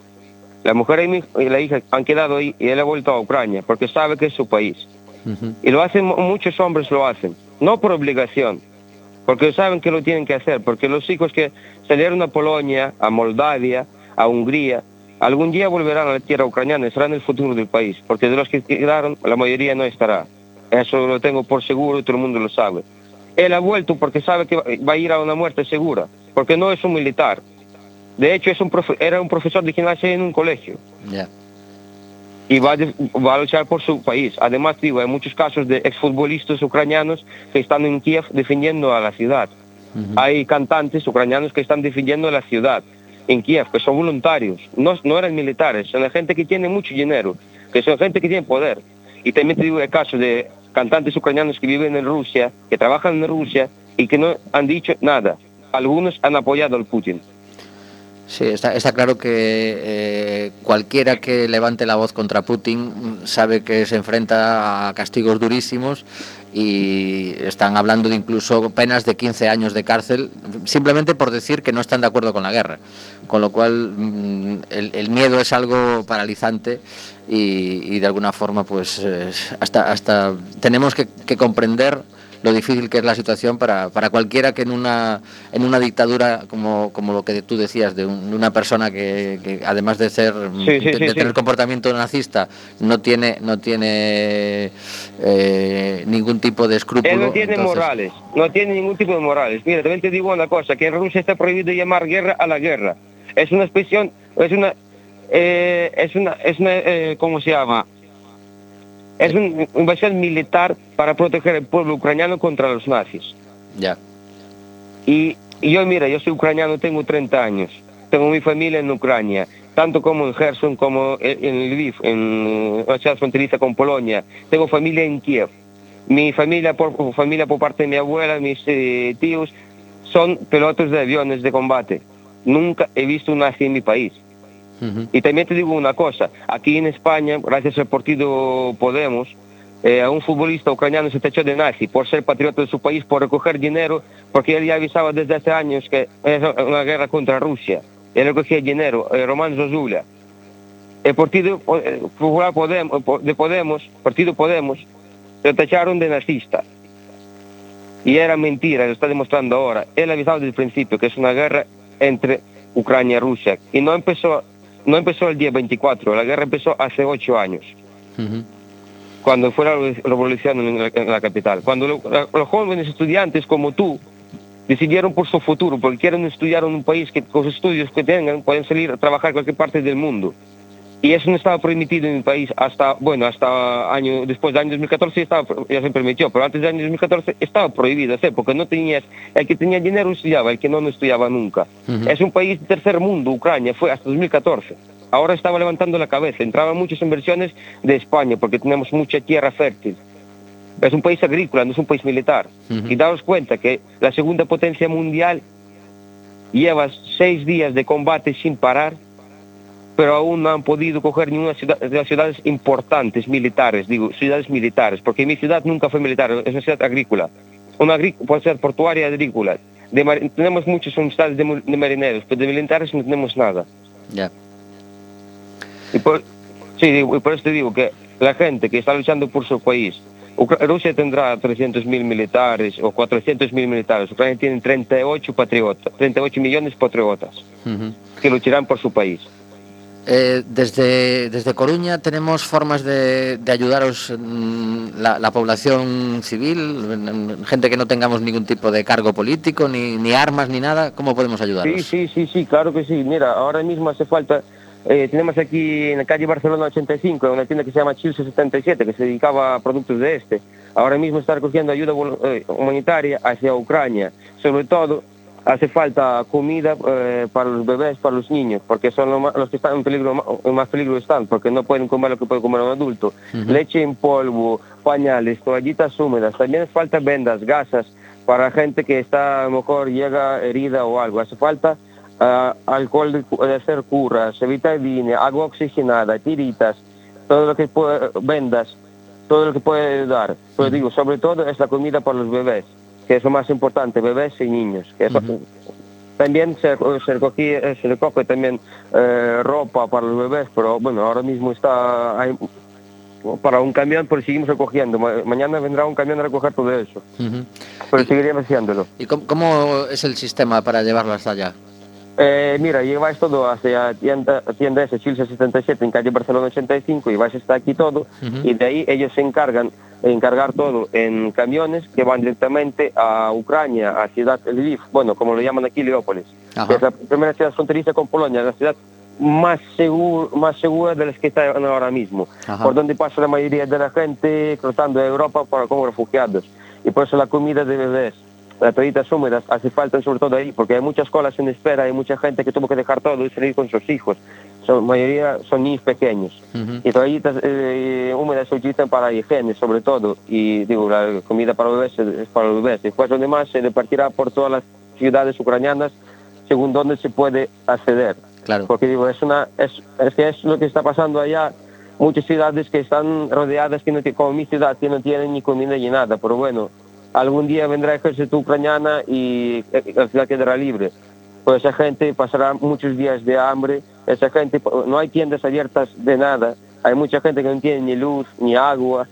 La mujer y la hija han quedado ahí y él ha vuelto a Ucrania porque sabe que es su país. Y lo hacen, muchos hombres lo hacen, no por obligación, porque saben que lo tienen que hacer, porque los hijos que salieron a Polonia, a Moldavia, a Hungría, algún día volverán a la tierra ucraniana serán el futuro del país, porque de los que quedaron, la mayoría no estará. Eso lo tengo por seguro y todo el mundo lo sabe. Él ha vuelto porque sabe que va- a ir a una muerte segura, porque no es un militar. De hecho, es un profe- era un profesor de gimnasia en un colegio Ya. Y va de- va a luchar por su país. Además, digo, hay muchos casos de exfutbolistas ucranianos que están en Kiev defendiendo a la ciudad. Hay cantantes ucranianos que están defendiendo la ciudad en Kiev, que son voluntarios, no, no eran militares, son la gente que tiene mucho dinero, que son gente que tiene poder. Y también te digo el caso de cantantes ucranianos que viven en Rusia, que trabajan en Rusia y que no han dicho nada. Algunos han apoyado al Putin. Sí, está, está claro que eh, cualquiera que levante la voz contra Putin sabe que se enfrenta a castigos durísimos y están hablando de incluso penas de 15 años de cárcel simplemente por decir que no están de acuerdo con la guerra. Con lo cual mm, el, el miedo es algo paralizante y, y de alguna forma pues eh, hasta, hasta tenemos que, que comprender lo difícil que es la situación para, para cualquiera que en una en una dictadura como, como lo que tú decías de, un- de una persona que, que además de ser Sí, sí, de, sí, de sí. tener comportamiento nazista no tiene no tiene eh, ningún tipo de escrúpulo Él no tiene entonces- morales, no tiene ningún tipo de morales. Mira, también te digo una cosa, que en Rusia está prohibido llamar guerra a la guerra. Es una expresión, es una, eh, es una, es una, eh, ¿cómo se llama? Es una invasión militar para proteger al pueblo ucraniano contra los nazis. ya Y, y yo, mira, yo soy ucraniano, tengo 30 años. Tengo mi familia en Ucrania, tanto como en Gerson como en, en Lviv, en la ciudad fronteriza con Polonia. Tengo familia en Kiev. Mi familia por, familia por parte de mi abuela, mis eh, tíos, son pilotos de aviones de combate. Nunca he visto un nazi en mi país. Y también te digo una cosa, aquí en España, gracias al partido Podemos, eh, a un futbolista ucraniano se tachó de nazi por ser patriota de su país, por recoger dinero, porque él ya avisaba desde hace años que es una guerra contra Rusia. Él recogía dinero, eh, Román. El partido eh, popular Podemos, de Podemos, partido Podemos, se tacharon de nazista. Y era mentira, lo está demostrando ahora. Él avisaba desde el principio que es una guerra entre Ucrania y Rusia. Y no empezó, no empezó el día 24, la guerra empezó hace ocho años, cuando fue la revolución en la, en la capital. Cuando lo- la- los jóvenes estudiantes como tú decidieron por su futuro, porque quieren estudiar en un país que con los estudios que tengan pueden salir a trabajar en cualquier parte del mundo. Y eso no estaba permitido en el país hasta, bueno, hasta año, después del año 2014 ya, estaba, ya se permitió, pero antes del año 2014 estaba prohibido hacer, porque no tenías, el que tenía dinero estudiaba, el que no, no estudiaba nunca. Es un país de tercer mundo, Ucrania, fue hasta 2014. Ahora estaba levantando la cabeza, entraban muchas inversiones de España, porque tenemos mucha tierra fértil. Es un país agrícola, no es un país militar. Y daos cuenta que la segunda potencia mundial lleva seis días de combate sin parar, pero aún no han podido coger ninguna ciudad, de las ciudades importantes militares, digo, ciudades militares, porque mi ciudad nunca fue militar, es una ciudad agrícola, una puede ser portuaria agrícola. De tenemos muchas unidades de, de marineros, pero de militares no tenemos nada. ya Y por, sí, digo, y por eso te digo que la gente que está luchando por su país, Rusia tendrá 300.000 militares o 400.000 militares, Ucrania tiene 38 patriotas, 38 millones de patriotas Ujú. que lucharán por su país. Eh, desde, desde Coruña tenemos formas de, de ayudaros mm, la, la población civil, mm, gente que no tengamos ningún tipo de cargo político, ni, ni armas, ni nada. ¿Cómo podemos ayudaros? Sí, sí, sí, sí, claro que sí. Mira, ahora mismo hace falta, eh, tenemos aquí en la calle Barcelona 85, una tienda que se llama Chilce 77, que se dedicaba a productos de este. Ahora mismo está recogiendo ayuda eh, humanitaria hacia Ucrania. Sobre todo, hace falta comida eh, para los bebés, para los niños, porque son los que están en peligro, en más peligro están, porque no pueden comer lo que puede comer un adulto. Leche en polvo, pañales, toallitas húmedas. También falta vendas, gasas, para gente que está, a lo mejor llega herida o algo. Hace falta ah, alcohol de, de hacer curas, vitamina, agua oxigenada, tiritas, todo lo que puede, vendas, todo lo que puede dar. Pero digo, sobre todo es la comida para los bebés, que es lo más importante, bebés y niños. Que También se, se, recogía, eh, se recoge también eh, ropa para los bebés, pero bueno, ahora mismo está hay, para un camión, pero seguimos recogiendo. Ma- mañana vendrá un camión a recoger todo eso, Ujú. pero Y- seguiríamos haciéndolo. ¿Y cómo, cómo es el sistema para llevarlo hasta allá? Eh, mira, lleváis todo hacia tienda, tienda S, Chilsa 77, en calle Barcelona 85, y vais hasta aquí todo, y de ahí ellos se encargan de encargar todo en camiones que van directamente a Ucrania, a Ciudad Lviv, bueno, como lo llaman aquí, Leópolis, Ajá. que es la primera ciudad fronteriza con Polonia, la ciudad más, seguro, más segura de las que están ahora mismo, Ajá. por donde pasa la mayoría de la gente cruzando Europa para, como refugiados, y por eso la comida de bebés las toallitas húmedas hace falta sobre todo ahí, porque hay muchas colas en espera, hay mucha gente que tuvo que dejar todo y salir con sus hijos. Son, mayoría son niños pequeños. Y toallitas eh, húmedas se utilizan para higiene, sobre todo. Y digo, la comida para bebés es para los bebés. Después lo demás se repartirá por todas las ciudades ucranianas según donde se puede acceder. Claro. Porque digo, es una es, es que es lo que está pasando allá. Muchas ciudades que están rodeadas, que no, como mi ciudad, que no tienen ni comida ni nada. Pero bueno, algún día vendrá el ejército ucraniana y eh, la ciudad quedará libre. Pues esa gente pasará muchos días de hambre. Esa gente, no hay tiendas abiertas de nada. Hay mucha gente que no tiene ni luz, ni agua.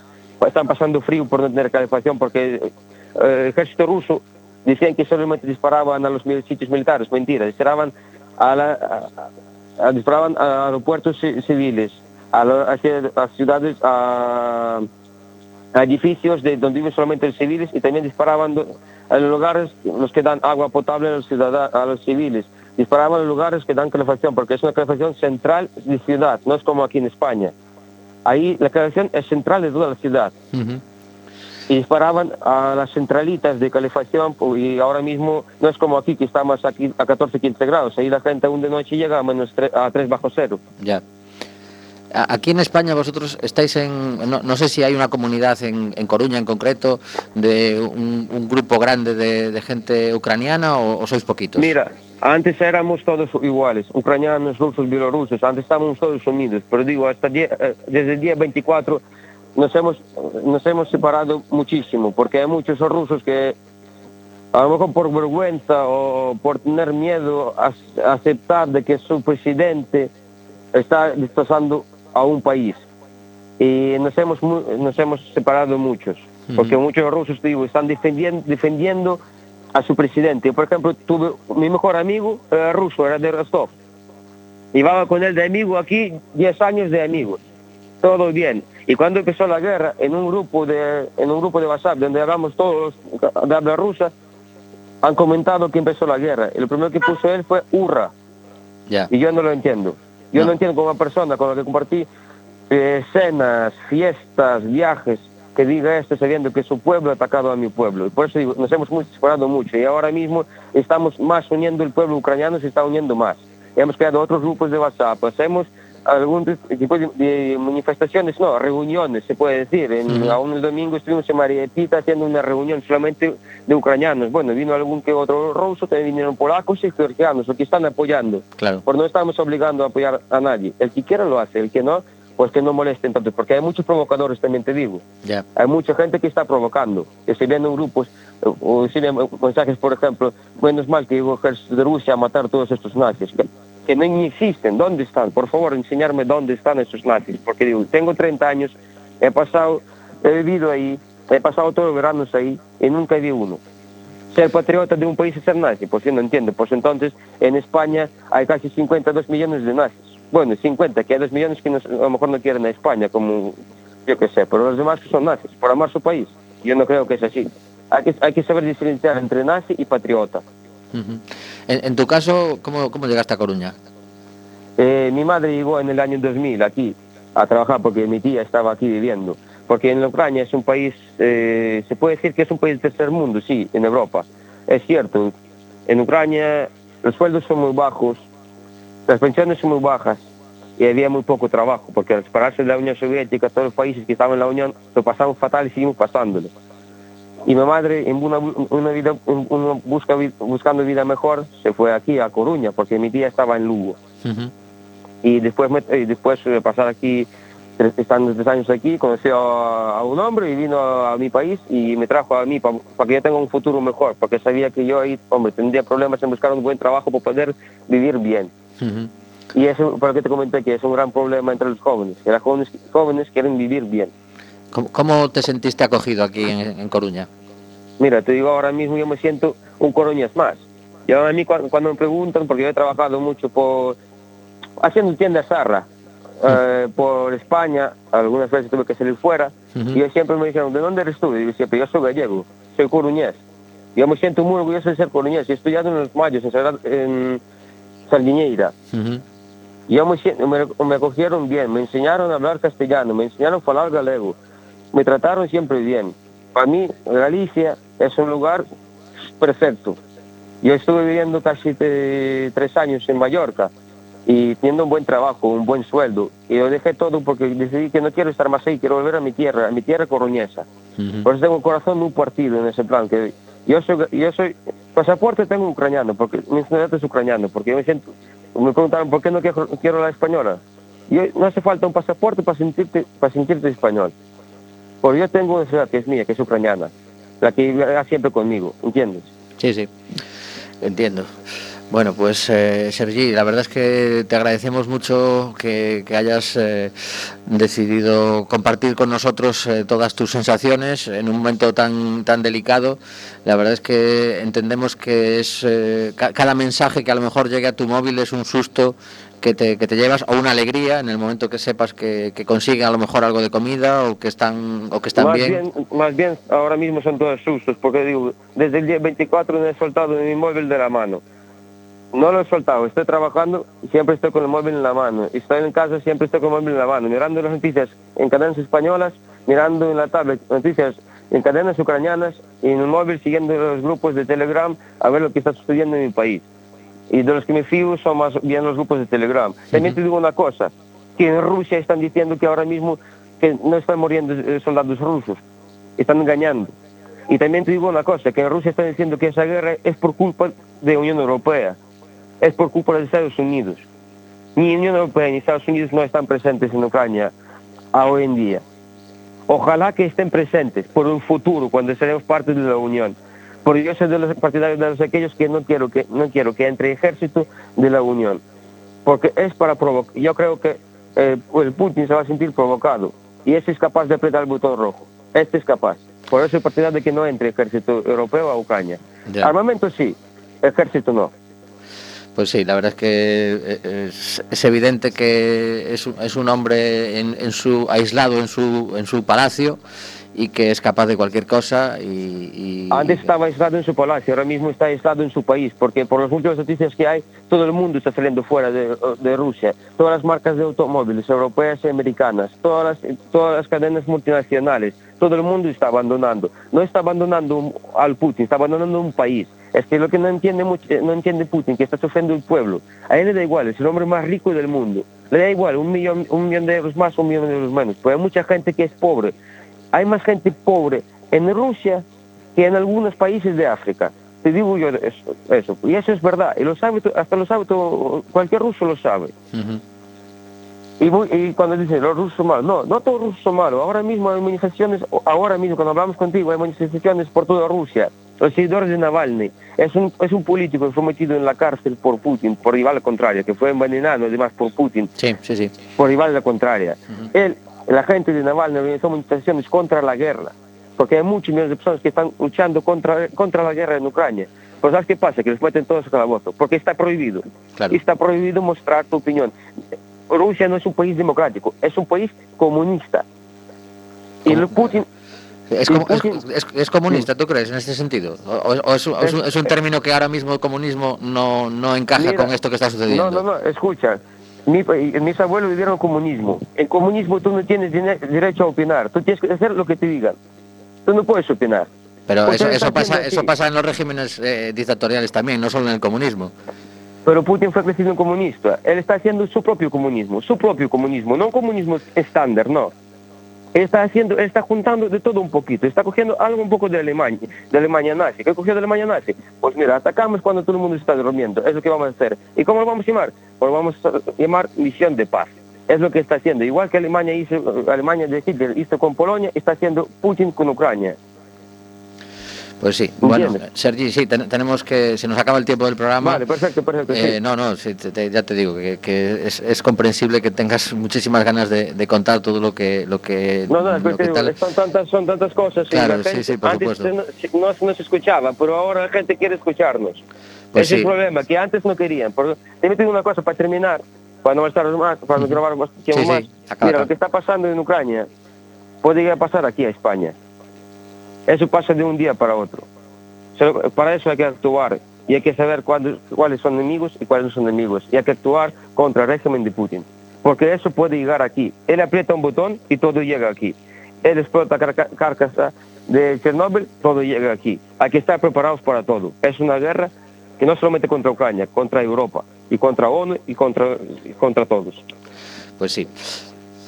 Están pasando frío por no tener calefacción porque eh, el ejército ruso decían que solamente disparaban a los sitios militares. Mentira, disparaban a, la- a- disparaban a aeropuertos ci- civiles, a, la- a ciudades, a, a edificios de donde viven solamente los civiles y también disparaban a los lugares los que dan agua potable a los ciudadanos, a los civiles. Disparaban a los lugares que dan calefacción, porque es una calefacción central de ciudad, no es como aquí en España. Ahí la calefacción es central de toda la ciudad Ujú. y disparaban a las centralitas de calefacción y ahora mismo no es como aquí que estamos aquí a 14, 15 grados, ahí la gente aún de noche llega a, menos tre- a 3 bajo cero. Ya. Aquí en España vosotros estáis en, no, sé si hay una comunidad en, en Coruña en concreto, de un, grupo grande de, gente ucraniana o, sois poquitos. Mira, antes éramos todos iguales, ucranianos, rusos, bielorrusos, antes estábamos todos unidos, pero digo, hasta die- eh, desde el día 24 nos hemos, nos hemos separado muchísimo, porque hay muchos rusos que a lo mejor por vergüenza o por tener miedo a aceptar de que su presidente está destrozando a un país. Y nos hemos, nos hemos separado muchos, porque muchos rusos, digo, están defendiendo, defendiendo a su presidente. Por ejemplo, tuve mi mejor amigo ruso, era de Rostov. Llevaba con él de amigo aquí 10 años de amigos. Todo bien. Y cuando empezó la guerra, en un grupo de, en un grupo de WhatsApp donde hablamos todos de habla rusa, han comentado que empezó la guerra. Y lo primero que puso él fue hurra. Y yo no lo entiendo. Yo No. no, entiendo como una persona con la que compartí eh, cenas, fiestas, viajes, que diga esto sabiendo que su pueblo ha atacado a mi pueblo. Y por eso digo, nos hemos separado mucho. Y ahora mismo estamos más uniendo el pueblo ucraniano, se está uniendo más. Hemos creado otros grupos de WhatsApp, hacemos algún tipo de, manifestaciones, no, reuniones, se puede decir. En, Aún el domingo estuvimos en Marietita haciendo una reunión solamente de ucranianos. Bueno, vino algún que otro ruso, también vinieron polacos y georgianos, los que están apoyando. Claro. Pues no estamos obligando a apoyar a nadie. El que quiera lo hace, el que no, pues que no moleste entonces, porque hay muchos provocadores también, te digo. Ya. Hay mucha gente que está provocando, que se ven en grupos, eh, o se ven mensajes, por ejemplo, menos mal que llegó el ejército de Rusia a matar todos estos nazis, que, no existen, ¿dónde están? Por favor, enseñarme dónde están esos nazis, porque digo, tengo 30 años, he pasado, he vivido ahí, he pasado todos los veranos ahí y nunca vi uno. Ser patriota de un país es ser nazi, pues yo no entiendo. Pues entonces en España hay casi 52 millones de nazis. Bueno, 50, que hay 2 millones que no- a lo mejor no quieren a España, como yo qué sé, pero los demás que son nazis, por amar su país. Yo no creo que es así. Hay que, hay que saber diferenciar entre nazi y patriota. En, tu caso, ¿cómo, ¿cómo llegaste a Coruña? Eh, mi madre llegó en el año 2000 aquí a trabajar porque mi tía estaba aquí viviendo. Porque en Ucrania es un país, eh, se puede decir que es un país de tercer mundo, sí, en Europa. Es cierto, en Ucrania los sueldos son muy bajos, las pensiones son muy bajas y había muy poco trabajo, porque al separarse de la Unión Soviética, todos los países que estaban en la Unión lo pasaron fatal y seguimos pasándolo. Y mi madre, en una, una vida, en una busca, buscando vida mejor, se fue aquí a Coruña, porque mi tía estaba en Lugo y después me- después de pasar aquí tres- estando tres años aquí, conoció a, a un hombre y vino a, a mi país y me trajo a mí para que yo tenga un futuro mejor, porque sabía que yo ahí, hombre, tendría problemas en buscar un buen trabajo para poder vivir bien. Y eso, lo que te comenté, que es un gran problema entre los jóvenes, que los jóvenes, jóvenes quieren vivir bien. ¿Cómo, cómo te sentiste acogido aquí en, en, Coruña? Mira, te digo ahora mismo yo me siento un coruñas más. Yo a mí cuando, cuando me preguntan, porque yo he trabajado mucho por haciendo tiendas zarra, mm. eh, por España, algunas veces tuve que salir fuera, uh -huh. y yo siempre me dijeron, ¿de dónde eres tú? Y yo siempre, yo soy gallego, soy coruñés. Yo me siento muy orgulloso de ser coruñés, he estudiado en los Mayos, en, en Sardiñeira. Uh -huh. Yo me, me, me, cogieron bien, me enseñaron a hablar castellano, me enseñaron a hablar galego, me trataron siempre bien. Para mí, Galicia es un lugar perfecto. Yo estuve viviendo casi te- tres años en Mallorca y teniendo un buen trabajo, un buen sueldo. Y lo dejé todo porque decidí que no quiero estar más ahí, quiero volver a mi tierra, a mi tierra coruñesa. Ujú. Por eso tengo el corazón muy partido en ese plan. Que yo soy, yo soy pasaporte tengo ucraniano, porque mi nacionalidad es ucraniano, porque yo me siento, me preguntaron por qué no quiero, quiero la española. Yo, no hace falta un pasaporte para sentirte, para sentirte español. Porque yo tengo una ciudad que es mía, que es ucraniana, la que vivirá siempre conmigo, ¿entiendes? Sí, sí, entiendo. Bueno, pues eh, Sergi, la verdad es que te agradecemos mucho que, hayas eh, decidido compartir con nosotros eh, todas tus sensaciones en un momento tan tan delicado. La verdad es que entendemos que es eh, ca- cada mensaje que a lo mejor llegue a tu móvil es un susto que te, que te llevas o una alegría en el momento que sepas que, que consiguen a lo mejor algo de comida o que están o que están más bien. Más bien, ahora mismo son todos sustos, porque digo, desde el día 24 no he soltado mi móvil de la mano. No lo he soltado, estoy trabajando y siempre estoy con el móvil en la mano. Estoy en casa, siempre estoy con el móvil en la mano, mirando las noticias en cadenas españolas, mirando en la tablet noticias en cadenas ucranianas y en el móvil siguiendo los grupos de Telegram a ver lo que está sucediendo en mi país. Y de los que me fío son más bien los grupos de Telegram. También te digo una cosa, que en Rusia están diciendo que ahora mismo que no están muriendo eh, soldados rusos, están engañando. Y también te digo una cosa, que en Rusia están diciendo que esa guerra es por culpa de Unión Europea, es por culpa de Estados Unidos. Ni Unión Europea ni Estados Unidos no están presentes en Ucrania a hoy en día. Ojalá que estén presentes por un futuro, cuando seremos parte de la Unión. Porque yo soy de los partidarios de los aquellos que no quiero que no quiero que entre ejército de la Unión, porque es para provocar. Yo creo que eh, el Putin se va a sentir provocado y ese es capaz de apretar el botón rojo. Este es capaz. Por eso soy partidario de que no entre ejército europeo a Ucrania. Ya. Armamento sí, ejército no. Pues sí, la verdad es que eh, es, es evidente que es, un- es un hombre en, en su aislado en su en su palacio y que es capaz de cualquier cosa y, y- Antes estaba aislado en su palacio, ahora mismo está aislado en su país, porque por las últimas noticias que hay, todo el mundo está saliendo fuera de, de Rusia. Todas las marcas de automóviles, europeas y americanas, todas las, todas las cadenas multinacionales, todo el mundo está abandonando. No está abandonando al Putin, está abandonando un país. Es que lo que no entiende, mucho, eh, no entiende Putin, que está sufriendo el pueblo. A él le da igual, es el hombre más rico del mundo. Le da igual, un millón, un millón de euros más, un millón de euros menos. Pero hay mucha gente que es pobre. Hay más gente pobre en Rusia que en algunos países de África. Te digo yo eso, eso. Y eso es verdad. Y lo sabe, hasta lo sabe todo, cualquier ruso lo sabe. Y, cuando dicen los rusos son malos, no, no todos los rusos son malos. Ahora mismo hay manifestaciones, ahora mismo cuando hablamos contigo, hay manifestaciones por toda Rusia. Los seguidores de Navalny. Es un, es un político que fue metido en la cárcel por Putin, por rival contraria, que fue envenenado además por Putin Sí, sí, sí. por rival contraria. Él, la gente de Navalny organizó manifestaciones contra la guerra, porque hay muchos millones de personas que están luchando contra, contra la guerra en Ucrania. Pero ¿sabes qué pasa? Que les meten todos a calabozo, porque está prohibido. Claro. Está prohibido mostrar tu opinión. Rusia no es un país democrático, es un país comunista. Y el Putin... Es, y como- es- es- es comunista, ¿tú crees, en este sentido? ¿O, o- es un término que ahora mismo el comunismo no, no encaja Mira, con esto que está sucediendo? No, no, no, escucha. Mi, mis abuelos vivieron comunismo. En comunismo tú no tienes derecho a opinar. Tú tienes que hacer lo que te digan. Tú no puedes opinar. Pero eso, eso, pasa, eso pasa en los regímenes eh, dictatoriales también, no solo en el comunismo. Pero Putin fue crecido en comunista. Él está haciendo su propio comunismo, su propio comunismo, no un comunismo estándar, no. Está haciendo, está juntando de todo un poquito, está cogiendo algo un poco de Alemania, de Alemania nazi. ¿Qué cogió de Alemania nazi? Pues mira, atacamos cuando todo el mundo está durmiendo, es lo que vamos a hacer. ¿Y cómo lo vamos a llamar? Pues lo vamos a llamar misión de paz. Es lo que está haciendo. Igual que Alemania hizo, Alemania de Hitler hizo con Polonia, está haciendo Putin con Ucrania. Pues sí, bueno. Sergi, sí, ten- tenemos que, se nos acaba el tiempo del programa. Vale, perfecto, perfecto. Eh, sí. no, no, sí, te- te- ya te digo que, que es, es comprensible que tengas muchísimas ganas de, de contar todo lo que lo que, No, no, es lo que que digo, tal. son tantas, son tantas cosas. Claro, la sí, sí, por antes supuesto. no, no, se- escuchaba, pero ahora la gente quiere escucharnos. Pues Ese es el problema, que antes no querían. Por- Te una cosa para terminar, para no estar más, para no grabar más tiempo más. acaba, Mira, acaba. lo que está pasando en Ucrania puede llegar a pasar aquí a España. Eso pasa de un día para otro. Para eso hay que actuar y hay que saber cuáles son enemigos y cuáles no son enemigos. Y hay que actuar contra el régimen de Putin. Porque eso puede llegar aquí. Él aprieta un botón y todo llega aquí. Él explota carca- carcasa de Chernóbil, todo llega aquí. Hay que estar preparados para todo. Es una guerra que no solamente contra Ucrania, contra Europa y contra ONU y contra, y contra todos. Pues sí.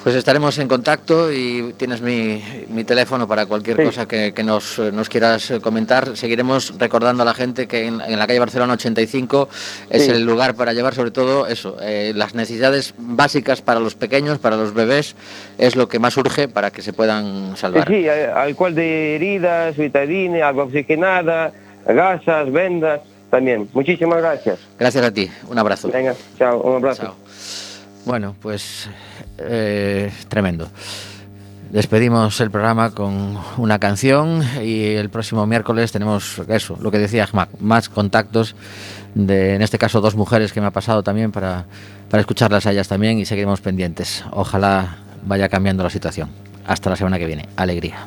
Pues estaremos en contacto y tienes mi, mi teléfono para cualquier Sí. cosa que, que nos, eh, nos quieras eh, comentar. Seguiremos recordando a la gente que en, en la calle Barcelona 85 es Sí. el lugar para llevar sobre todo eso, eh, las necesidades básicas para los pequeños, para los bebés, es lo que más urge para que se puedan Sí, salvar. sí, hay- alcohol de heridas, vitadine, agua oxigenada, gasas, vendas, también. Muchísimas gracias. Gracias a ti, un abrazo. Venga, chao, un abrazo. Chao. Bueno, pues eh, tremendo. Despedimos el programa con una canción y el próximo miércoles tenemos eso, lo que decía Ahmad, más contactos de, en este caso, dos mujeres que me ha pasado también para, para escucharlas a ellas también y seguiremos pendientes. Ojalá vaya cambiando la situación. Hasta la semana que viene. Alegría.